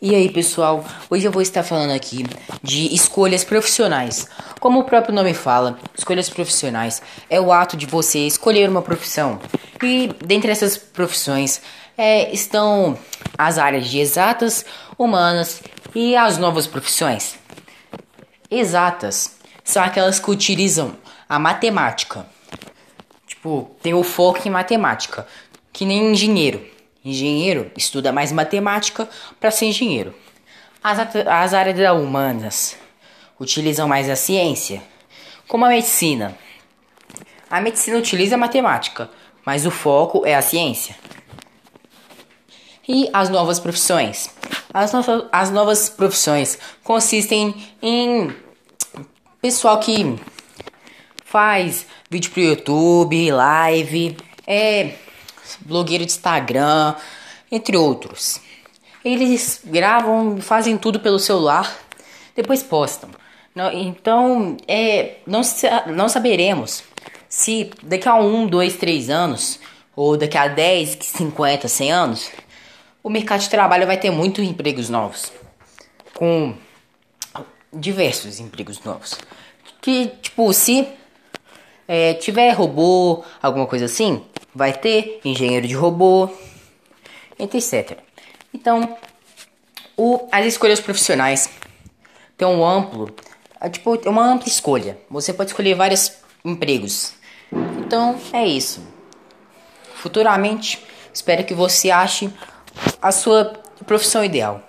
E aí, pessoal? Hoje eu vou estar falando aqui de escolhas profissionais. Como o próprio nome fala, escolhas profissionais é o ato de você escolher uma profissão. E dentre essas profissões é, estão as áreas de exatas, humanas e as novas profissões. Exatas são aquelas que utilizam a matemática. Tipo, tem o foco em matemática, que nem engenheiro. Engenheiro estuda mais matemática para ser engenheiro. As, as áreas da humanas utilizam mais a ciência, como a medicina. A medicina utiliza a matemática, mas o foco é a ciência. E as novas profissões? As, no as novas profissões consistem em pessoal que faz vídeo pro YouTube, live, é blogueiro de Instagram, entre outros. Eles gravam, fazem tudo pelo celular, depois postam. Então, é, não, não saberemos se daqui a 1, 2, 3 anos, ou daqui a 10, 50, 100 anos, o mercado de trabalho vai ter muitos empregos novos. Com diversos empregos novos. Que, tipo, se é, tiver robô, alguma coisa assim, vai ter engenheiro de robô, etc. Então, o, as escolhas profissionais têm um amplo, é, tipo, é uma ampla escolha. Você pode escolher vários empregos. Então, é isso. Futuramente, espero que você ache a sua profissão ideal.